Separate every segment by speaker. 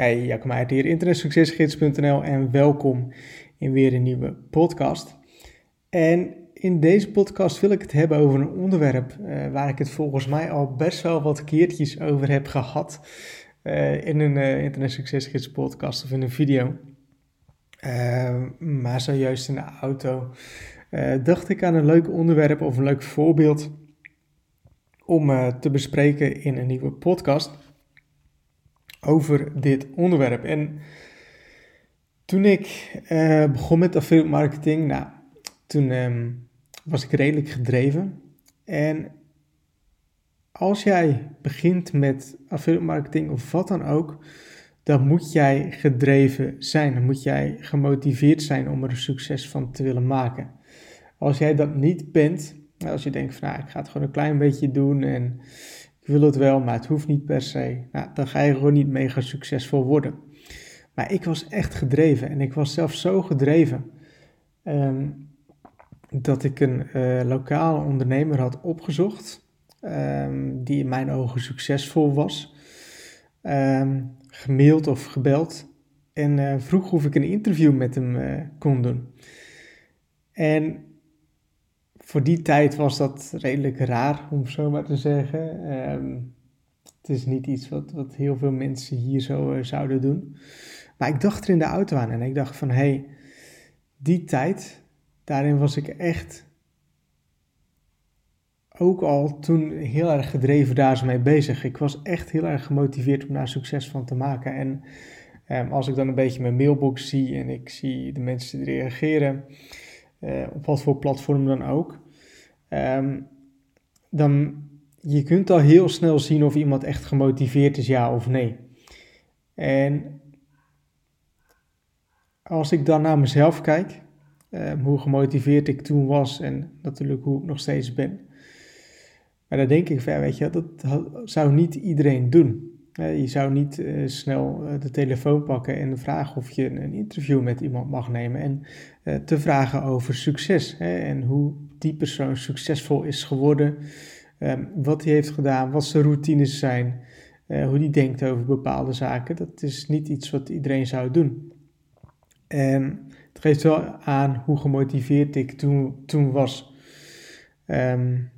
Speaker 1: Hey, Jacob uit hier, internetsuccesgids.nl en welkom in weer een nieuwe podcast. En in deze podcast wil ik het hebben over een onderwerp uh, waar ik het volgens mij al best wel wat keertjes over heb gehad uh, in een uh, Internet Succesgids podcast of in een video. maar zojuist in de auto dacht ik aan een leuk onderwerp of een leuk voorbeeld om te bespreken in een nieuwe podcast over dit onderwerp. En toen ik uh, begon met affiliate marketing, nou, toen um, was ik redelijk gedreven. En als jij begint met affiliate marketing of wat dan ook, dan moet jij gedreven zijn. Dan moet jij gemotiveerd zijn om er een succes van te willen maken. Als jij dat niet bent, als je denkt van nou, ik ga het gewoon een klein beetje doen en wil het wel, maar het hoeft niet per se. Nou, dan ga je gewoon niet mega succesvol worden. Maar ik was echt gedreven en ik was zelf zo gedreven um, dat ik een uh, lokale ondernemer had opgezocht um, die in mijn ogen succesvol was. Um, gemaild of gebeld en uh, vroeg of ik een interview met hem uh, kon doen. En voor die tijd was dat redelijk raar, om zo maar te zeggen. Um, het is niet iets wat, wat heel veel mensen hier zo uh, zouden doen. Maar ik dacht er in de auto aan en ik dacht van, hé, hey, die tijd, daarin was ik echt ook al toen heel erg gedreven daar mee bezig. Ik was echt heel erg gemotiveerd om daar succes van te maken. En um, als ik dan een beetje mijn mailbox zie en ik zie de mensen die reageren, uh, op wat voor platform dan ook, um, dan je kunt al heel snel zien of iemand echt gemotiveerd is, ja of nee. En als ik dan naar mezelf kijk, um, hoe gemotiveerd ik toen was en natuurlijk hoe ik nog steeds ben, maar dan denk ik van, weet je, dat zou niet iedereen doen. Je zou niet uh, snel uh, de telefoon pakken en vragen of je een interview met iemand mag nemen. En te vragen over succes. Hè, en hoe die persoon succesvol is geworden. Um, wat hij heeft gedaan, wat zijn routines zijn. hoe die denkt over bepaalde zaken. Dat is niet iets wat iedereen zou doen. En het geeft wel aan hoe gemotiveerd ik toen, toen was. Um,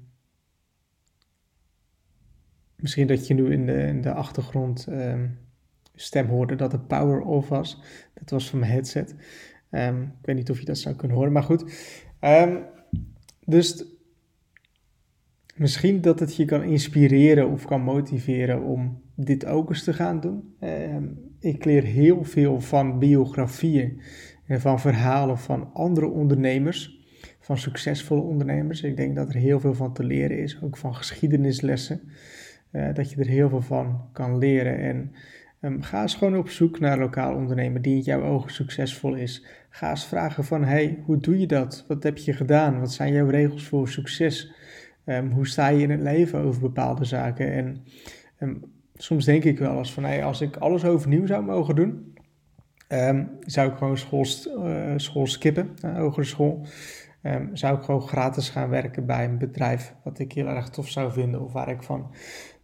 Speaker 1: Misschien dat je nu in de, in de achtergrond um, stem hoorde dat de power off was. Dat was van mijn headset. Um, ik weet niet of je dat zou kunnen horen, maar goed. Um, dus misschien dat het je kan inspireren of kan motiveren om dit ook eens te gaan doen. ik leer heel veel van biografieën en van verhalen van andere ondernemers van succesvolle ondernemers. Ik denk dat er heel veel van te leren is, ook van geschiedenislessen. Uh, dat je er heel veel van kan leren. En um, ga eens gewoon op zoek naar lokaal ondernemer die in jouw ogen succesvol is. Ga eens vragen van, hey, hoe doe je dat? Wat heb je gedaan? Wat zijn jouw regels voor succes? Um, hoe sta je in het leven over bepaalde zaken? En um, soms denk ik wel eens van, hey, als ik alles overnieuw zou mogen doen, zou ik gewoon school, uh, school skippen, uh, hogere school. Um, zou ik gewoon gratis gaan werken bij een bedrijf wat ik heel erg tof zou vinden of waar ik van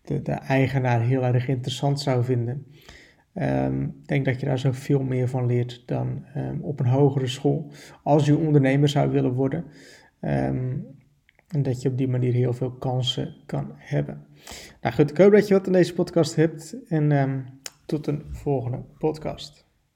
Speaker 1: de, de eigenaar heel erg interessant zou vinden. Um, ik denk dat je daar zo veel meer van leert dan um, op een hogere school. Als je ondernemer zou willen worden. En dat je op die manier heel veel kansen kan hebben. Nou goed, ik hoop dat je wat aan deze podcast hebt. En tot een volgende podcast.